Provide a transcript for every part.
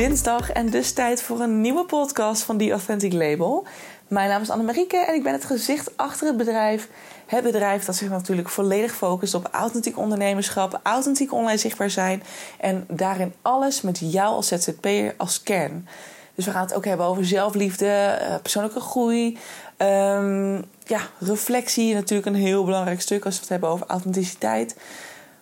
dinsdag en dus tijd voor een nieuwe podcast van The Authentic Label. Mijn naam is Annemarieke en ik ben het gezicht achter het bedrijf. Het bedrijf dat zich natuurlijk volledig focust op authentiek ondernemerschap, authentiek online zichtbaar zijn en daarin alles met jou als ZZP'er als kern. Dus we gaan het ook hebben over zelfliefde, eh, persoonlijke groei, um, ja, reflectie, natuurlijk een heel belangrijk stuk als we het hebben over authenticiteit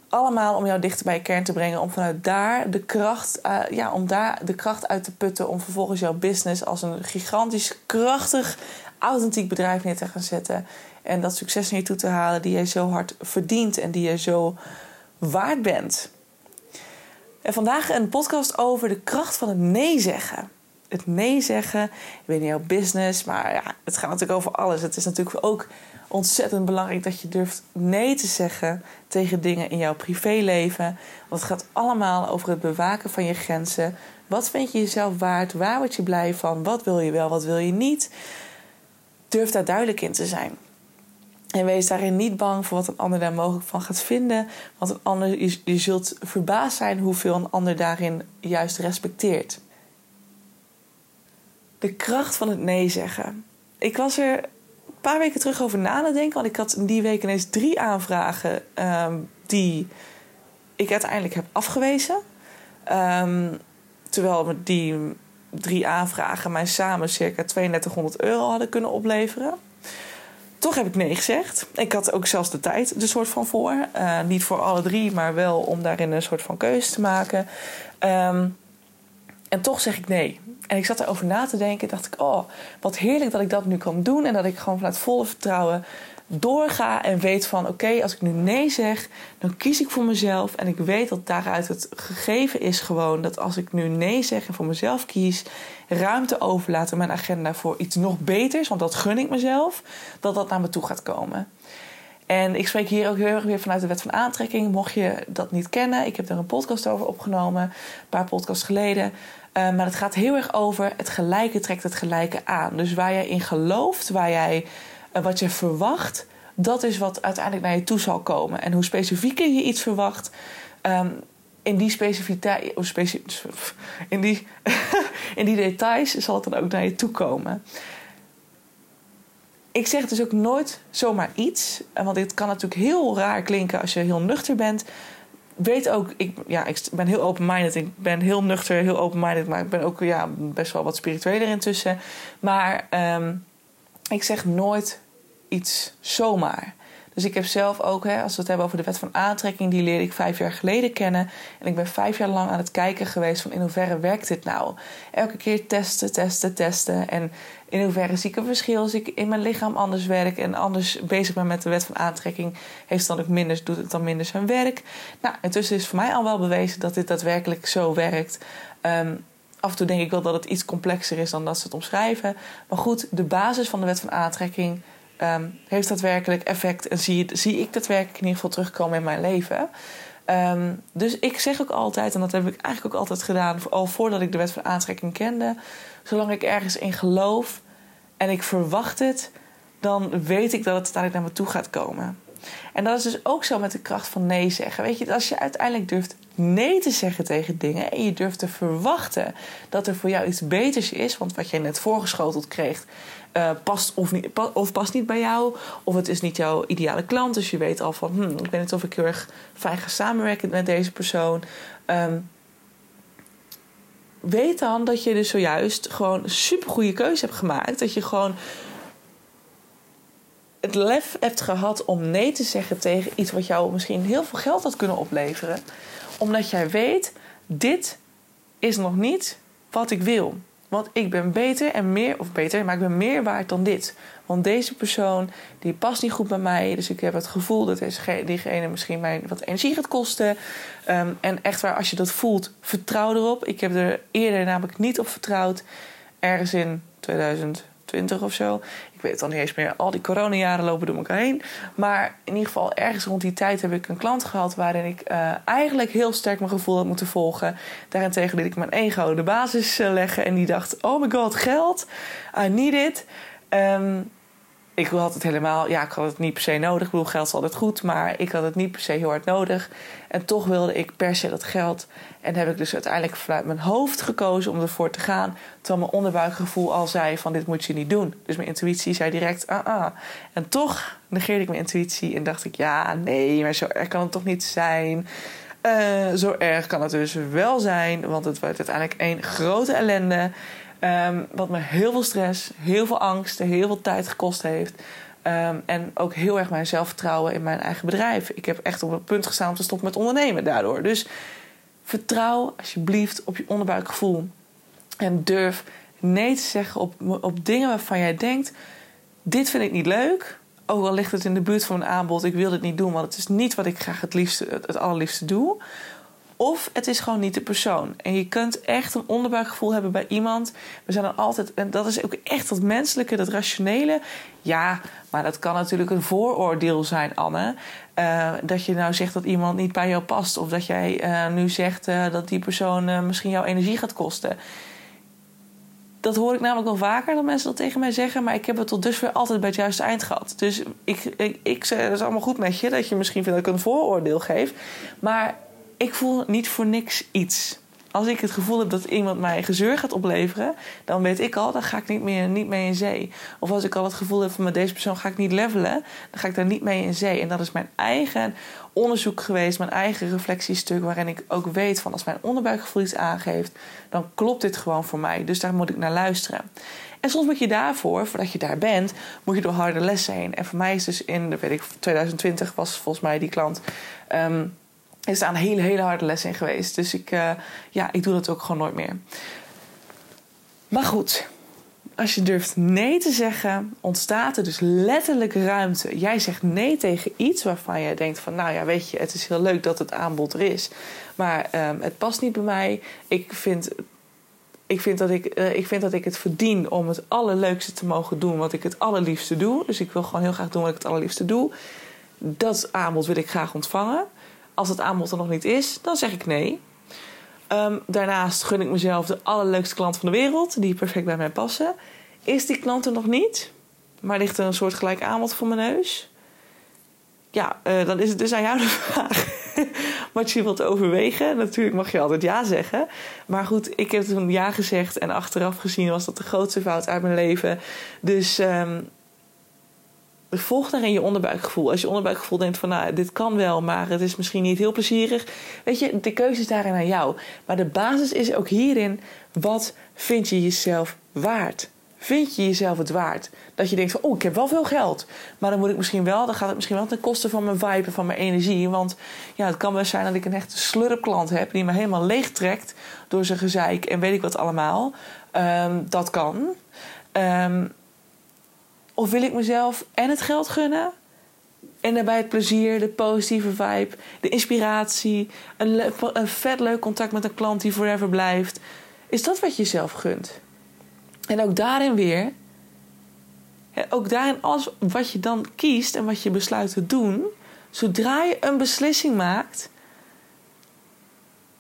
allemaal om jou dichter bij je kern te brengen. Om vanuit daar de kracht, uh, ja, om daar de kracht uit te putten. Om vervolgens jouw business als een gigantisch, krachtig, authentiek bedrijf neer te gaan zetten. En dat succes naar je toe te halen die jij zo hard verdient en die jij zo waard bent. En vandaag een podcast over de kracht van het nee zeggen. Het nee zeggen binnen jouw business, maar ja, het gaat natuurlijk over alles. Het is natuurlijk ook ontzettend belangrijk dat je durft nee te zeggen tegen dingen in jouw privéleven. Want het gaat allemaal over het bewaken van je grenzen. Wat vind je jezelf waard? Waar word je blij van? Wat wil je wel? Wat wil je niet? Durf daar duidelijk in te zijn. En wees daarin niet bang voor wat een ander daar mogelijk van gaat vinden. Want een ander, je, je zult verbaasd zijn hoeveel een ander daarin juist respecteert. De kracht van het nee zeggen. Ik was er paar weken terug over na te denken. Want ik had die week ineens drie aanvragen um, die ik uiteindelijk heb afgewezen. Um, terwijl die drie aanvragen mij samen circa 3200 euro hadden kunnen opleveren. Toch heb ik nee gezegd. Ik had ook zelfs de tijd er soort van voor. Uh, niet voor alle drie, maar wel om daarin een soort van keuze te maken. Um, en toch zeg ik nee. En ik zat erover na te denken. dacht ik, oh, wat heerlijk dat ik dat nu kan doen. En dat ik gewoon vanuit volle vertrouwen doorga en weet van oké, als ik nu nee zeg, dan kies ik voor mezelf. En ik weet dat daaruit het gegeven is gewoon dat als ik nu nee zeg en voor mezelf kies, ruimte overlaat in mijn agenda voor iets nog beters, want dat gun ik mezelf, dat dat naar me toe gaat komen. En ik spreek hier ook heel erg weer vanuit de wet van aantrekking. Mocht je dat niet kennen, ik heb er een podcast over opgenomen, een paar podcasts geleden. Uh, maar het gaat heel erg over het gelijke trekt het gelijke aan. Dus waar jij in gelooft, waar jij, uh, wat je verwacht, dat is wat uiteindelijk naar je toe zal komen. En hoe specifieker je iets verwacht, um, in die specificiteit, speci in, die, in die details zal het dan ook naar je toe komen. Ik zeg dus ook nooit zomaar iets, want dit kan natuurlijk heel raar klinken als je heel nuchter bent weet ook, ik, ja, ik ben heel open-minded. Ik ben heel nuchter, heel open-minded. Maar ik ben ook ja, best wel wat spiritueler intussen. Maar um, ik zeg nooit iets zomaar. Dus ik heb zelf ook, hè, als we het hebben over de wet van aantrekking, die leerde ik vijf jaar geleden kennen. En ik ben vijf jaar lang aan het kijken geweest van in hoeverre werkt dit nou? Elke keer testen, testen, testen. En in hoeverre zie ik een verschil als ik in mijn lichaam anders werk en anders bezig ben met de wet van aantrekking, heeft dan ook minder, doet het dan minder zijn werk. Nou, intussen is voor mij al wel bewezen dat dit daadwerkelijk zo werkt. Um, af en toe denk ik wel dat het iets complexer is dan dat ze het omschrijven. Maar goed, de basis van de wet van aantrekking um, heeft daadwerkelijk effect en zie, zie ik daadwerkelijk in ieder geval terugkomen in mijn leven. Um, dus ik zeg ook altijd, en dat heb ik eigenlijk ook altijd gedaan, al voordat ik de wet van aantrekking kende, zolang ik ergens in geloof en ik verwacht het, dan weet ik dat het uiteindelijk naar me toe gaat komen. En dat is dus ook zo met de kracht van nee zeggen. Weet je, als je uiteindelijk durft nee te zeggen tegen dingen en je durft te verwachten dat er voor jou iets beters is, want wat jij net voorgeschoteld kreeg, uh, past of, niet, of past niet bij jou, of het is niet jouw ideale klant. Dus je weet al van, hmm, ik weet niet of ik heel erg fijn ga samenwerken met deze persoon. Um, weet dan dat je dus zojuist gewoon een super goede keuze hebt gemaakt. Dat je gewoon het lef hebt gehad om nee te zeggen tegen iets wat jou misschien heel veel geld had kunnen opleveren. Omdat jij weet, dit is nog niet wat ik wil. Want ik ben beter en meer, of beter, maar ik ben meer waard dan dit. Want deze persoon, die past niet goed bij mij. Dus ik heb het gevoel dat deze, diegene misschien mij wat energie gaat kosten. Um, en echt waar, als je dat voelt, vertrouw erop. Ik heb er eerder namelijk niet op vertrouwd. Ergens in 2000 20 of zo. Ik weet het al niet eens meer. Al die coronajaren lopen door elkaar heen. Maar in ieder geval, ergens rond die tijd heb ik een klant gehad waarin ik uh, eigenlijk heel sterk mijn gevoel had moeten volgen. Daarentegen liet ik mijn ego de basis uh, leggen en die dacht: Oh my god, geld, I need it. Um, ik had het helemaal, ja, ik had het niet per se nodig. Ik bedoel, geld is altijd goed, maar ik had het niet per se heel hard nodig. En toch wilde ik per se dat geld. En heb ik dus uiteindelijk vanuit mijn hoofd gekozen om ervoor te gaan. Terwijl mijn onderbuikgevoel al zei van dit moet je niet doen. Dus mijn intuïtie zei direct ah ah. En toch negeerde ik mijn intuïtie en dacht ik ja, nee, maar zo erg kan het toch niet zijn. Uh, zo erg kan het dus wel zijn, want het wordt uiteindelijk één grote ellende. Um, wat me heel veel stress, heel veel angst, heel veel tijd gekost heeft. Um, en ook heel erg mijn zelfvertrouwen in mijn eigen bedrijf. Ik heb echt op het punt gestaan om te stoppen met ondernemen daardoor. Dus vertrouw alsjeblieft op je onderbuikgevoel. En durf nee te zeggen op, op dingen waarvan jij denkt: dit vind ik niet leuk. Ook al ligt het in de buurt van een aanbod, ik wil dit niet doen, want het is niet wat ik graag het, liefste, het allerliefste doe. Of het is gewoon niet de persoon. En je kunt echt een onderbuikgevoel hebben bij iemand. We zijn dan altijd, en dat is ook echt dat menselijke, dat rationele. Ja, maar dat kan natuurlijk een vooroordeel zijn, Anne. Uh, dat je nou zegt dat iemand niet bij jou past. Of dat jij uh, nu zegt uh, dat die persoon misschien jouw energie gaat kosten. Dat hoor ik namelijk wel vaker dat mensen dat tegen mij zeggen. Maar ik heb het tot dusver altijd bij het juiste eind gehad. Dus ik, ik, ik zeg, het is allemaal goed met je. Dat je misschien vindt dat ik een vooroordeel geef. Maar ik voel niet voor niks iets. Als ik het gevoel heb dat iemand mij gezeur gaat opleveren, dan weet ik al, dan ga ik niet, meer, niet mee in zee. Of als ik al het gevoel heb van met deze persoon ga ik niet levelen, dan ga ik daar niet mee in zee. En dat is mijn eigen onderzoek geweest, mijn eigen reflectiestuk, waarin ik ook weet van als mijn onderbuikgevoel iets aangeeft, dan klopt dit gewoon voor mij. Dus daar moet ik naar luisteren. En soms moet je daarvoor, voordat je daar bent, moet je door harde lessen heen. En voor mij is dus in, weet ik, 2020 was volgens mij die klant. Um, is daar een hele, hele harde les in geweest. Dus ik, uh, ja, ik doe dat ook gewoon nooit meer. Maar goed, als je durft nee te zeggen, ontstaat er dus letterlijk ruimte. Jij zegt nee tegen iets waarvan je denkt van... nou ja, weet je, het is heel leuk dat het aanbod er is. Maar um, het past niet bij mij. Ik vind, ik, vind dat ik, uh, ik vind dat ik het verdien om het allerleukste te mogen doen... wat ik het allerliefste doe. Dus ik wil gewoon heel graag doen wat ik het allerliefste doe. Dat aanbod wil ik graag ontvangen als het aanbod er nog niet is, dan zeg ik nee. Um, daarnaast gun ik mezelf de allerleukste klant van de wereld, die perfect bij mij passen. Is die klant er nog niet, maar ligt er een soort gelijk aanbod voor mijn neus? Ja, uh, dan is het dus aan jou de vraag wat je wilt overwegen. Natuurlijk mag je altijd ja zeggen. Maar goed, ik heb toen ja gezegd en achteraf gezien was dat de grootste fout uit mijn leven. Dus um, volg daarin je onderbuikgevoel. Als je onderbuikgevoel denkt van, nou, dit kan wel, maar het is misschien niet heel plezierig. Weet je, de keuze is daarin aan jou. Maar de basis is ook hierin, wat vind je jezelf waard? Vind je jezelf het waard? Dat je denkt van, oh, ik heb wel veel geld. Maar dan moet ik misschien wel, dan gaat het misschien wel ten koste van mijn vibe en van mijn energie. Want ja, het kan wel zijn dat ik een echte slurpklant heb die me helemaal leeg trekt door zijn gezeik en weet ik wat allemaal. Um, dat kan. Um, of wil ik mezelf en het geld gunnen en daarbij het plezier, de positieve vibe, de inspiratie, een, vet leuk contact met een klant die forever blijft? Is dat wat je jezelf gunt? En ook daarin weer, ook daarin alles wat je dan kiest en wat je besluit te doen, zodra je een beslissing maakt,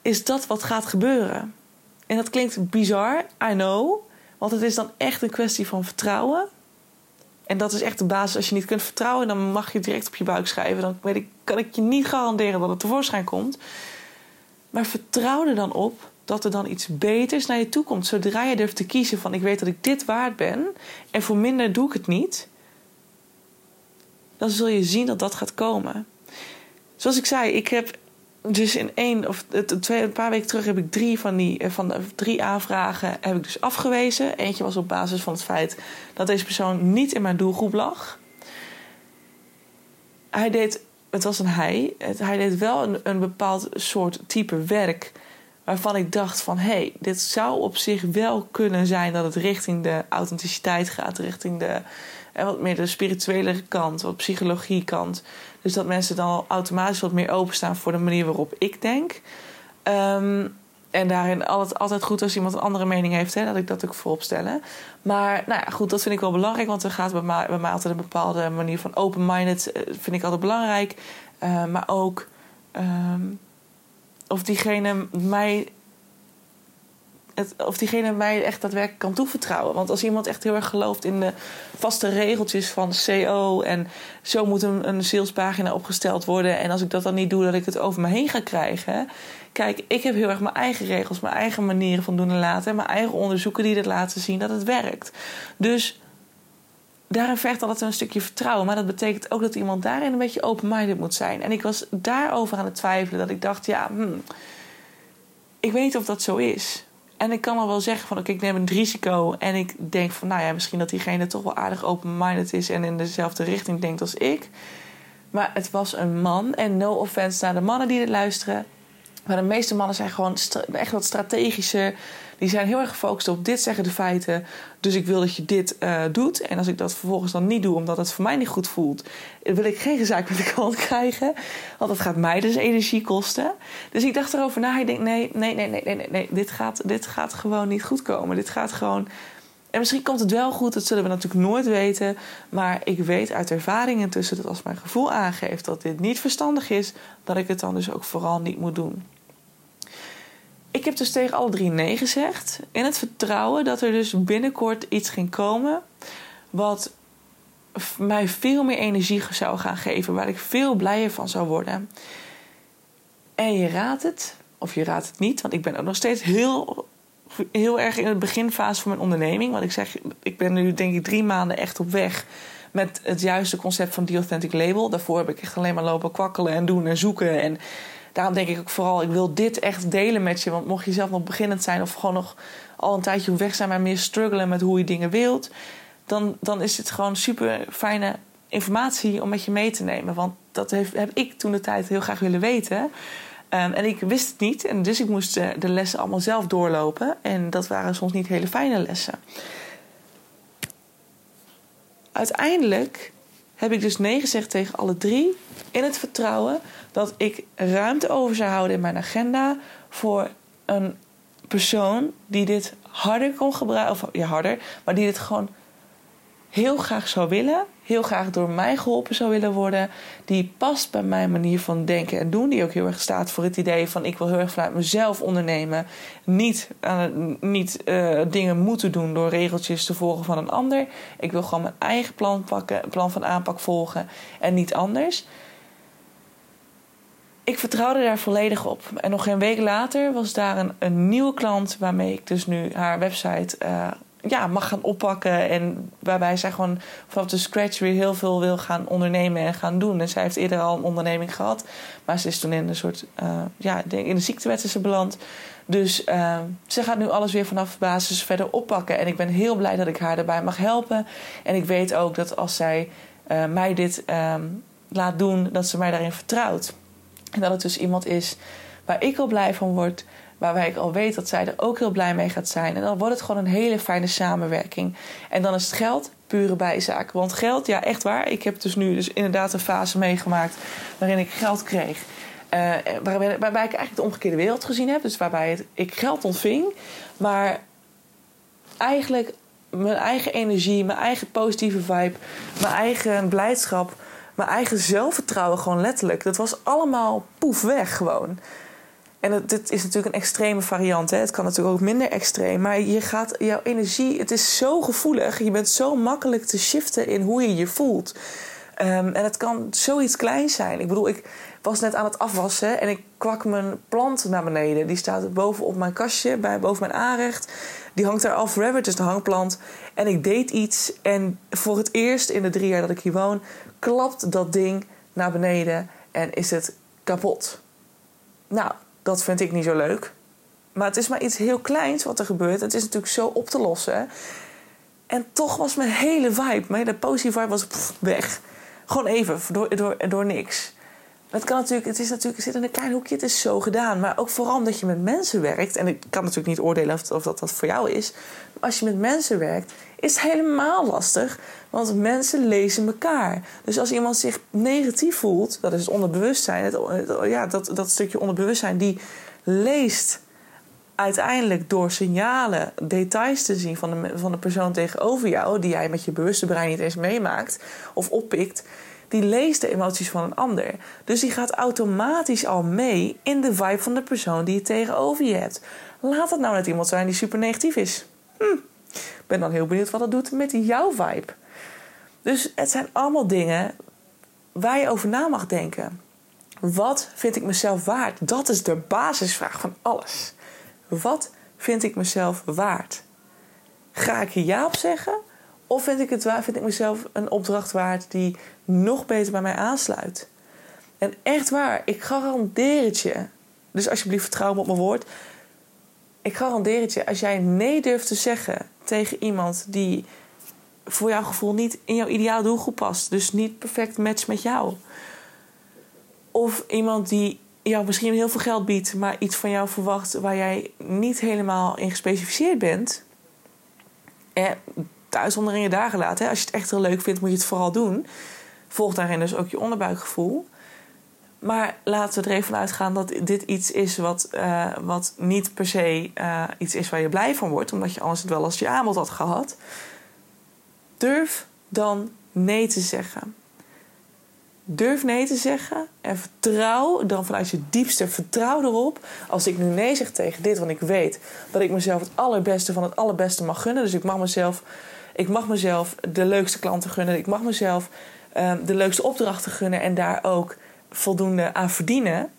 is dat wat gaat gebeuren. En dat klinkt bizar, I know, want het is dan echt een kwestie van vertrouwen. En dat is echt de basis. Als je niet kunt vertrouwen, dan mag je direct op je buik schrijven. Dan weet ik, kan ik je niet garanderen dat het tevoorschijn komt. Maar vertrouw er dan op dat er dan iets beters naar je toe komt. Zodra je durft te kiezen van ik weet dat ik dit waard ben en voor minder doe ik het niet. Dan zul je zien dat dat gaat komen. Zoals ik zei, ik heb dus in één of twee, een paar weken terug heb ik drie van die eh, van drie aanvragen heb ik dus afgewezen. Eentje was op basis van het feit dat deze persoon niet in mijn doelgroep lag. Hij deed, het was een hij, hij deed wel een, een bepaald soort type werk waarvan ik dacht van hé, hey, dit zou op zich wel kunnen zijn dat het richting de authenticiteit gaat, richting de en eh, wat meer de spirituele kant, wat psychologie kant. Dus dat mensen dan automatisch wat meer openstaan voor de manier waarop ik denk. Um, en daarin altijd, altijd goed als iemand een andere mening heeft, hè, dat ik dat ook voorop stellen. Maar nou ja, goed, dat vind ik wel belangrijk, want er gaat bij mij, altijd een bepaalde manier van open-minded, eh, vind ik altijd belangrijk. Uh, maar ook um, of diegene mij of diegene mij echt daadwerkelijk kan toevertrouwen. Want als iemand echt heel erg gelooft in de vaste regeltjes van CO en zo moet een, een salespagina opgesteld worden. En als ik dat dan niet doe, dat ik het over me heen ga krijgen. Kijk, ik heb heel erg mijn eigen regels, mijn eigen manieren van doen en laten. En mijn eigen onderzoeken die het laten zien dat het werkt. Dus daarin vergt altijd een stukje vertrouwen. Maar dat betekent ook dat iemand daarin een beetje open-minded moet zijn. En ik was daarover aan het twijfelen. Dat ik dacht, ja, hmm, ik weet niet of dat zo is. En ik kan al wel zeggen van oké, ik neem een risico. En ik denk van nou ja, misschien dat diegene toch wel aardig open-minded is en in dezelfde richting denkt als ik. Maar het was een man. En no offense naar de mannen die dit luisteren. Maar de meeste mannen zijn gewoon echt wat strategischer. Die zijn heel erg gefocust op dit zeggen de feiten. Dus ik wil dat je dit uh, doet. En als ik dat vervolgens dan niet doe, omdat het voor mij niet goed voelt, wil ik geen gezaak met de klant krijgen. Want dat gaat mij dus energie kosten. Dus ik dacht erover na. Ik denk: nee, nee, nee, nee, nee, nee. Dit, gaat, dit gaat gewoon niet goed komen. Dit gaat gewoon. En misschien komt het wel goed, dat zullen we natuurlijk nooit weten. Maar ik weet uit ervaring intussen dat als mijn gevoel aangeeft dat dit niet verstandig is, dat ik het dan dus ook vooral niet moet doen ik heb dus tegen alle drie nee gezegd. In het vertrouwen dat er dus binnenkort iets ging komen. Wat mij veel meer energie zou gaan geven. Waar ik veel blijer van zou worden. En je raadt het. Of je raadt het niet. Want ik ben ook nog steeds heel, heel erg in het beginfase van mijn onderneming. Want ik zeg, ik ben nu denk ik drie maanden echt op weg met het juiste concept van The Authentic Label. Daarvoor heb ik echt alleen maar lopen kwakkelen en doen en zoeken. En daarom denk ik ook vooral, ik wil dit echt delen met je. Want mocht je zelf nog beginnend zijn of gewoon nog al een tijdje weg zijn, maar meer struggelen met hoe je dingen wilt, dan, dan is het gewoon super fijne informatie om met je mee te nemen. Want dat heeft, heb ik toen de tijd heel graag willen weten. Um, en ik wist het niet, en dus ik moest de lessen allemaal zelf doorlopen. En dat waren soms niet hele fijne lessen. Uiteindelijk heb ik dus nee gezegd tegen alle drie. In het vertrouwen dat ik ruimte over zou houden in mijn agenda voor een persoon die dit harder kon gebruiken. Of ja, harder, maar die dit gewoon heel graag zou willen. Heel graag door mij geholpen zou willen worden. Die past bij mijn manier van denken en doen. Die ook heel erg staat voor het idee van ik wil heel erg vanuit mezelf ondernemen. Niet, uh, niet uh, dingen moeten doen door regeltjes te volgen van een ander. Ik wil gewoon mijn eigen plan, pakken, plan van aanpak volgen en niet anders ik vertrouwde daar volledig op. En nog geen week later was daar een, een nieuwe klant waarmee ik dus nu haar website uh, ja, mag gaan oppakken. En waarbij zij gewoon vanaf de scratch weer heel veel wil gaan ondernemen en gaan doen. En zij heeft eerder al een onderneming gehad. Maar ze is toen in een soort, uh, ja, in de ziektewet is ze beland. Dus uh, ze gaat nu alles weer vanaf basis verder oppakken. En ik ben heel blij dat ik haar daarbij mag helpen. En ik weet ook dat als zij mij dit laat doen, dat ze mij daarin vertrouwt. En dat het dus iemand is waar ik al blij van word. Waarbij ik al weet dat zij er ook heel blij mee gaat zijn. En dan wordt het gewoon een hele fijne samenwerking. En dan is het geld pure bijzaak. Want geld, ja, echt waar. Ik heb dus nu dus inderdaad een fase meegemaakt waarin ik geld kreeg. Uh, waarbij, ik eigenlijk de omgekeerde wereld gezien heb. Dus waarbij ik geld ontving. Maar eigenlijk mijn eigen energie, mijn eigen positieve vibe, mijn eigen blijdschap mijn eigen zelfvertrouwen gewoon letterlijk. Dat was allemaal poef weg gewoon. En dit is natuurlijk een extreme variant. Hè? Het kan natuurlijk ook minder extreem. Maar je gaat, jouw energie, het is zo gevoelig. Je bent zo makkelijk te shiften in hoe je je voelt. Um, en het kan zoiets kleins zijn. Ik bedoel, ik was net aan het afwassen en ik kwak mijn plant naar beneden. Die staat boven op mijn kastje, bij, boven mijn aanrecht. Die hangt daar al forever, is de hangplant. En ik deed iets en voor het eerst in de drie jaar dat ik hier woon... klapt dat ding naar beneden en is het kapot. Nou, dat vind ik niet zo leuk. Maar het is maar iets heel kleins wat er gebeurt. Het is natuurlijk zo op te lossen. En toch was mijn hele vibe, mijn hele positieve vibe was weg. Gewoon even, door, door, door niks. Het, kan natuurlijk, het, is natuurlijk, zit in een klein hoekje, het is zo gedaan. Maar ook vooral omdat je met mensen werkt. En ik kan natuurlijk niet oordelen of, of dat, dat voor jou is. Maar als je met mensen werkt, is helemaal lastig. Want mensen lezen elkaar. Dus als iemand zich negatief voelt, dat is het onderbewustzijn. Het, ja, dat, dat stukje onderbewustzijn, die leest uiteindelijk door signalen, details te zien van de, van de persoon tegenover jou, die jij met je bewuste brein niet eens meemaakt of oppikt, die leest de emoties van een ander. Dus die gaat automatisch al mee in de vibe van de persoon die je tegenover je hebt. Laat het nou net iemand zijn die super negatief is. Hm. Ben dan heel benieuwd wat dat doet met jouw vibe. Dus het zijn allemaal dingen waar je over na mag denken. Wat vind ik mezelf waard? Dat is de basisvraag van alles. Wat vind ik mezelf waard? Ga ik hier ja op zeggen? Of vind ik, het waar, vind ik mezelf een opdracht waard die nog beter bij mij aansluit? En echt waar, ik garandeer het je. Dus alsjeblieft vertrouw me op mijn woord. Ik garandeer het je, als jij nee durft te zeggen tegen iemand die voor jouw gevoel niet in jouw ideale doelgroep past, dus niet perfect matcht met jou. Of iemand die jou misschien heel veel geld biedt, maar iets van jou verwacht waar jij niet helemaal in gespecificeerd bent. En in je dagen laten. Als je het echt heel leuk vindt, moet je het vooral doen. Volg daarin dus ook je onderbuikgevoel. Maar laten we er even uitgaan dat dit iets is wat, uh, wat niet per se uh, iets is waar je blij van wordt, omdat je anders het wel als je aanbod had gehad. Durf dan nee te zeggen. Durf nee te zeggen en vertrouw dan vanuit je diepste vertrouw erop. Als ik nu nee zeg tegen dit, want ik weet dat ik mezelf het allerbeste van het allerbeste mag gunnen. Dus ik mag mezelf, ik mag mezelf de leukste klanten gunnen. Ik mag mezelf uh, de leukste opdrachten gunnen en daar ook voldoende aan verdienen.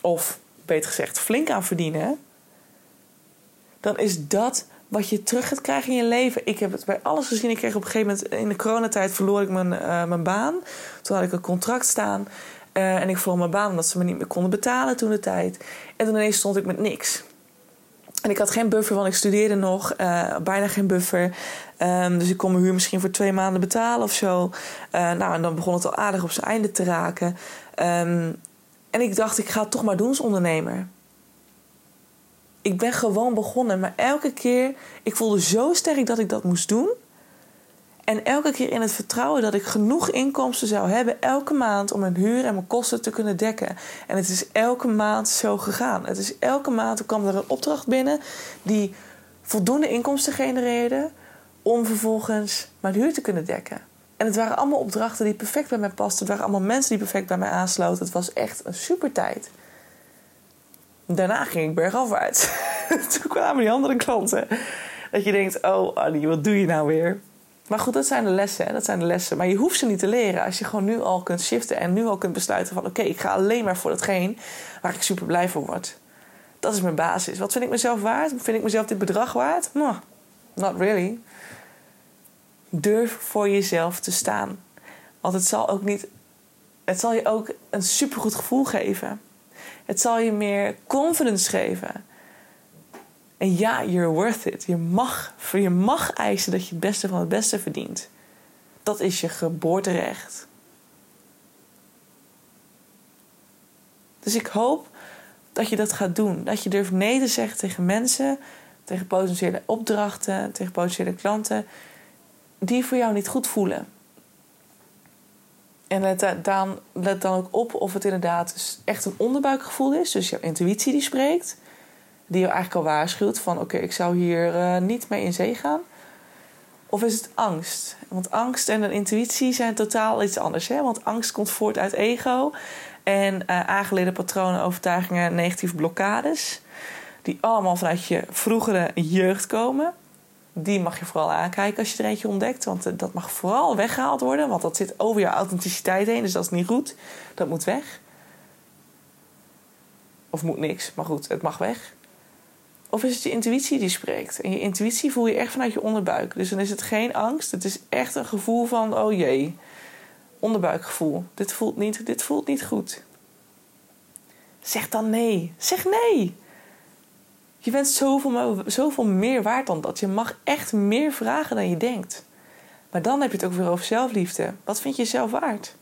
Of beter gezegd, flink aan verdienen. Dan is dat wat je terug gaat krijgen in je leven. Ik heb het bij alles gezien. Ik kreeg op een gegeven moment in de coronatijd verloor ik mijn, uh, mijn baan. Toen had ik een contract staan. Uh, en ik verloor mijn baan omdat ze me niet meer konden betalen toen de tijd. En toen ineens stond ik met niks. En ik had geen buffer, want ik studeerde nog. Uh, bijna geen buffer. Um, dus ik kon mijn huur misschien voor twee maanden betalen of zo. nou, en dan begon het al aardig op zijn einde te raken. Um, en ik dacht, ik ga het toch maar doen als ondernemer ik ben gewoon begonnen. Maar elke keer, ik voelde zo sterk dat ik dat moest doen. En elke keer in het vertrouwen dat ik genoeg inkomsten zou hebben elke maand om mijn huur en mijn kosten te kunnen dekken. En het is elke maand zo gegaan. Het is elke maand kwam er een opdracht binnen die voldoende inkomsten genereerde om vervolgens mijn huur te kunnen dekken. En het waren allemaal opdrachten die perfect bij mij pasten. Het waren allemaal mensen die perfect bij mij aansloten. Het was echt een super tijd. Daarna ging ik bergafwaarts. Toen kwamen die andere klanten. Dat je denkt, oh Annie, wat doe je nou weer? Maar goed, dat zijn de lessen. Hè? Dat zijn de lessen. Maar je hoeft ze niet te leren als je gewoon nu al kunt shiften en nu al kunt besluiten van oké, ik ga alleen maar voor datgene waar ik super blij van word. Dat is mijn basis. Wat vind ik mezelf waard? Vind ik mezelf dit bedrag waard? No, not really. Durf voor jezelf te staan. Want het zal ook niet. Het zal je ook een supergoed gevoel geven. Het zal je meer confidence geven. En ja, you're worth it. Je mag, je mag eisen dat je het beste van het beste verdient. Dat is je geboorterecht. Dus ik hoop dat je dat gaat doen. Dat je durft nee te zeggen tegen mensen, tegen potentiële opdrachten, tegen potentiële klanten die voor jou niet goed voelen. En let dan, let dan ook op of het inderdaad echt een onderbuikgevoel is. Dus jouw intuïtie die spreekt. Die je eigenlijk al waarschuwt van oké, ik zou hier uh, niet mee in zee gaan. Of is het angst? Want angst en een intuïtie zijn totaal iets anders. Hè? Want angst komt voort uit ego. En uh, aangeleerde patronen, overtuigingen, negatieve blokkades. Die allemaal vanuit je vroegere jeugd komen die mag je vooral aankijken als je er eentje ontdekt. Want eh, dat mag vooral weggehaald worden. Want dat zit over je authenticiteit heen. Dus dat is niet goed. Dat moet weg. Of moet niks. Maar goed, het mag weg. Of is het je intuïtie die spreekt? En je intuïtie voel je echt vanuit je onderbuik. Dus dan is het geen angst. Het is echt een gevoel van, oh jee, onderbuikgevoel. Dit voelt niet, dit voelt niet goed. Zeg dan nee. Zeg nee. Je bent zoveel, zoveel meer waard dan dat. Je mag echt meer vragen dan je denkt. Maar dan heb je het ook weer over zelfliefde. Wat vind je zelf waard?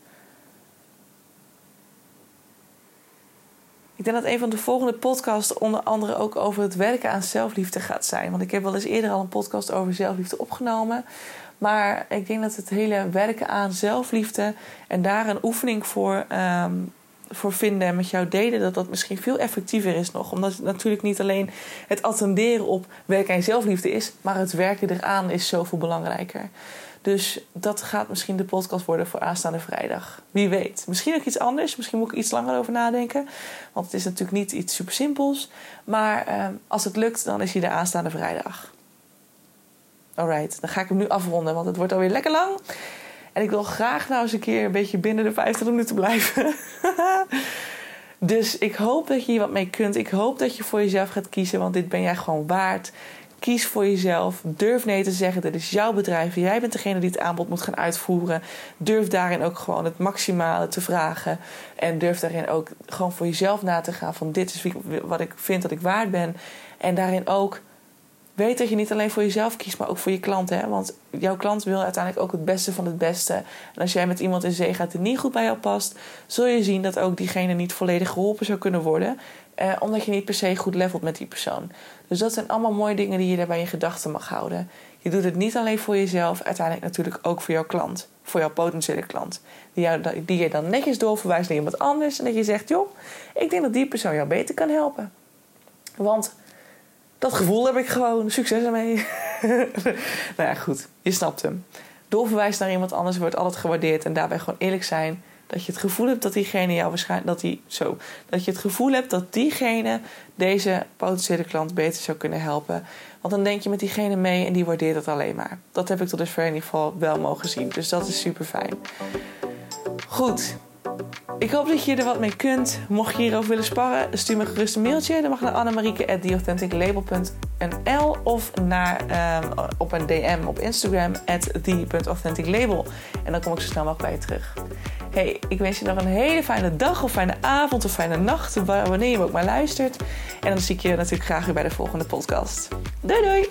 Ik denk dat een van de volgende podcasts onder andere ook over het werken aan zelfliefde gaat zijn. Want ik heb wel eens eerder al een podcast over zelfliefde opgenomen. Maar ik denk dat het hele werken aan zelfliefde en daar een oefening voor um, voor vinden en met jou delen, dat dat misschien veel effectiever is nog. Omdat het natuurlijk niet alleen het attenderen op werk en zelfliefde is, maar het werken eraan is zoveel belangrijker. Dus dat gaat misschien de podcast worden voor aanstaande vrijdag. Wie weet. Misschien ook iets anders. Misschien moet ik iets langer over nadenken. Want het is natuurlijk niet iets super simpels. Maar ehm, als het lukt, dan is hij de aanstaande vrijdag. Alright, dan ga ik hem nu afronden, want het wordt alweer lekker lang. En ik wil graag nou eens een keer een beetje binnen de 50 minuten blijven. dus ik hoop dat je hier wat mee kunt. Ik hoop dat je voor jezelf gaat kiezen, want dit ben jij gewoon waard. Kies voor jezelf. Durf nee te zeggen. Dit is jouw bedrijf. Jij bent degene die het aanbod moet gaan uitvoeren. Durf daarin ook gewoon het maximale te vragen. En durf daarin ook gewoon voor jezelf na te gaan. Van dit is wat ik vind dat ik waard ben. En daarin ook weet dat je niet alleen voor jezelf kiest, maar ook voor je klant. Hè? Want jouw klant wil uiteindelijk ook het beste van het beste. En als jij met iemand in zee gaat die niet goed bij jou past, zul je zien dat ook diegene niet volledig geholpen zou kunnen worden. Eh, omdat je niet per se goed levelt met die persoon. Dus dat zijn allemaal mooie dingen die je daarbij in gedachten mag houden. Je doet het niet alleen voor jezelf, uiteindelijk natuurlijk ook voor jouw klant. Voor jouw potentiële klant. Die, die je dan netjes doorverwijst naar iemand anders. En dat je zegt, joh, ik denk dat die persoon jou beter kan helpen. Want dat gevoel heb ik gewoon. Succes ermee. nou ja, goed. Je snapt hem. Doorverwijzen naar iemand anders wordt altijd gewaardeerd. En daarbij gewoon eerlijk zijn. Dat je het gevoel hebt dat diegene jou waarschijnlijk. Dat, die, zo, dat je het gevoel hebt dat diegene deze potentiële klant beter zou kunnen helpen. Want dan denk je met diegene mee en die waardeert het alleen maar. Dat heb ik tot dusver in ieder geval wel mogen zien. Dus dat is super fijn. Goed. Ik hoop dat je er wat mee kunt. Mocht je hierover willen sparren, stuur me gerust een mailtje. Dan mag naar annemarieke.theauthenticlabel.nl of naar, um, op een DM op Instagram at the.authenticlabel. En dan kom ik zo snel mogelijk bij je terug. Hey, ik wens je nog een hele fijne dag of fijne avond of fijne nacht, wanneer je ook maar luistert. En dan zie ik je natuurlijk graag weer bij de volgende podcast. Doei doei!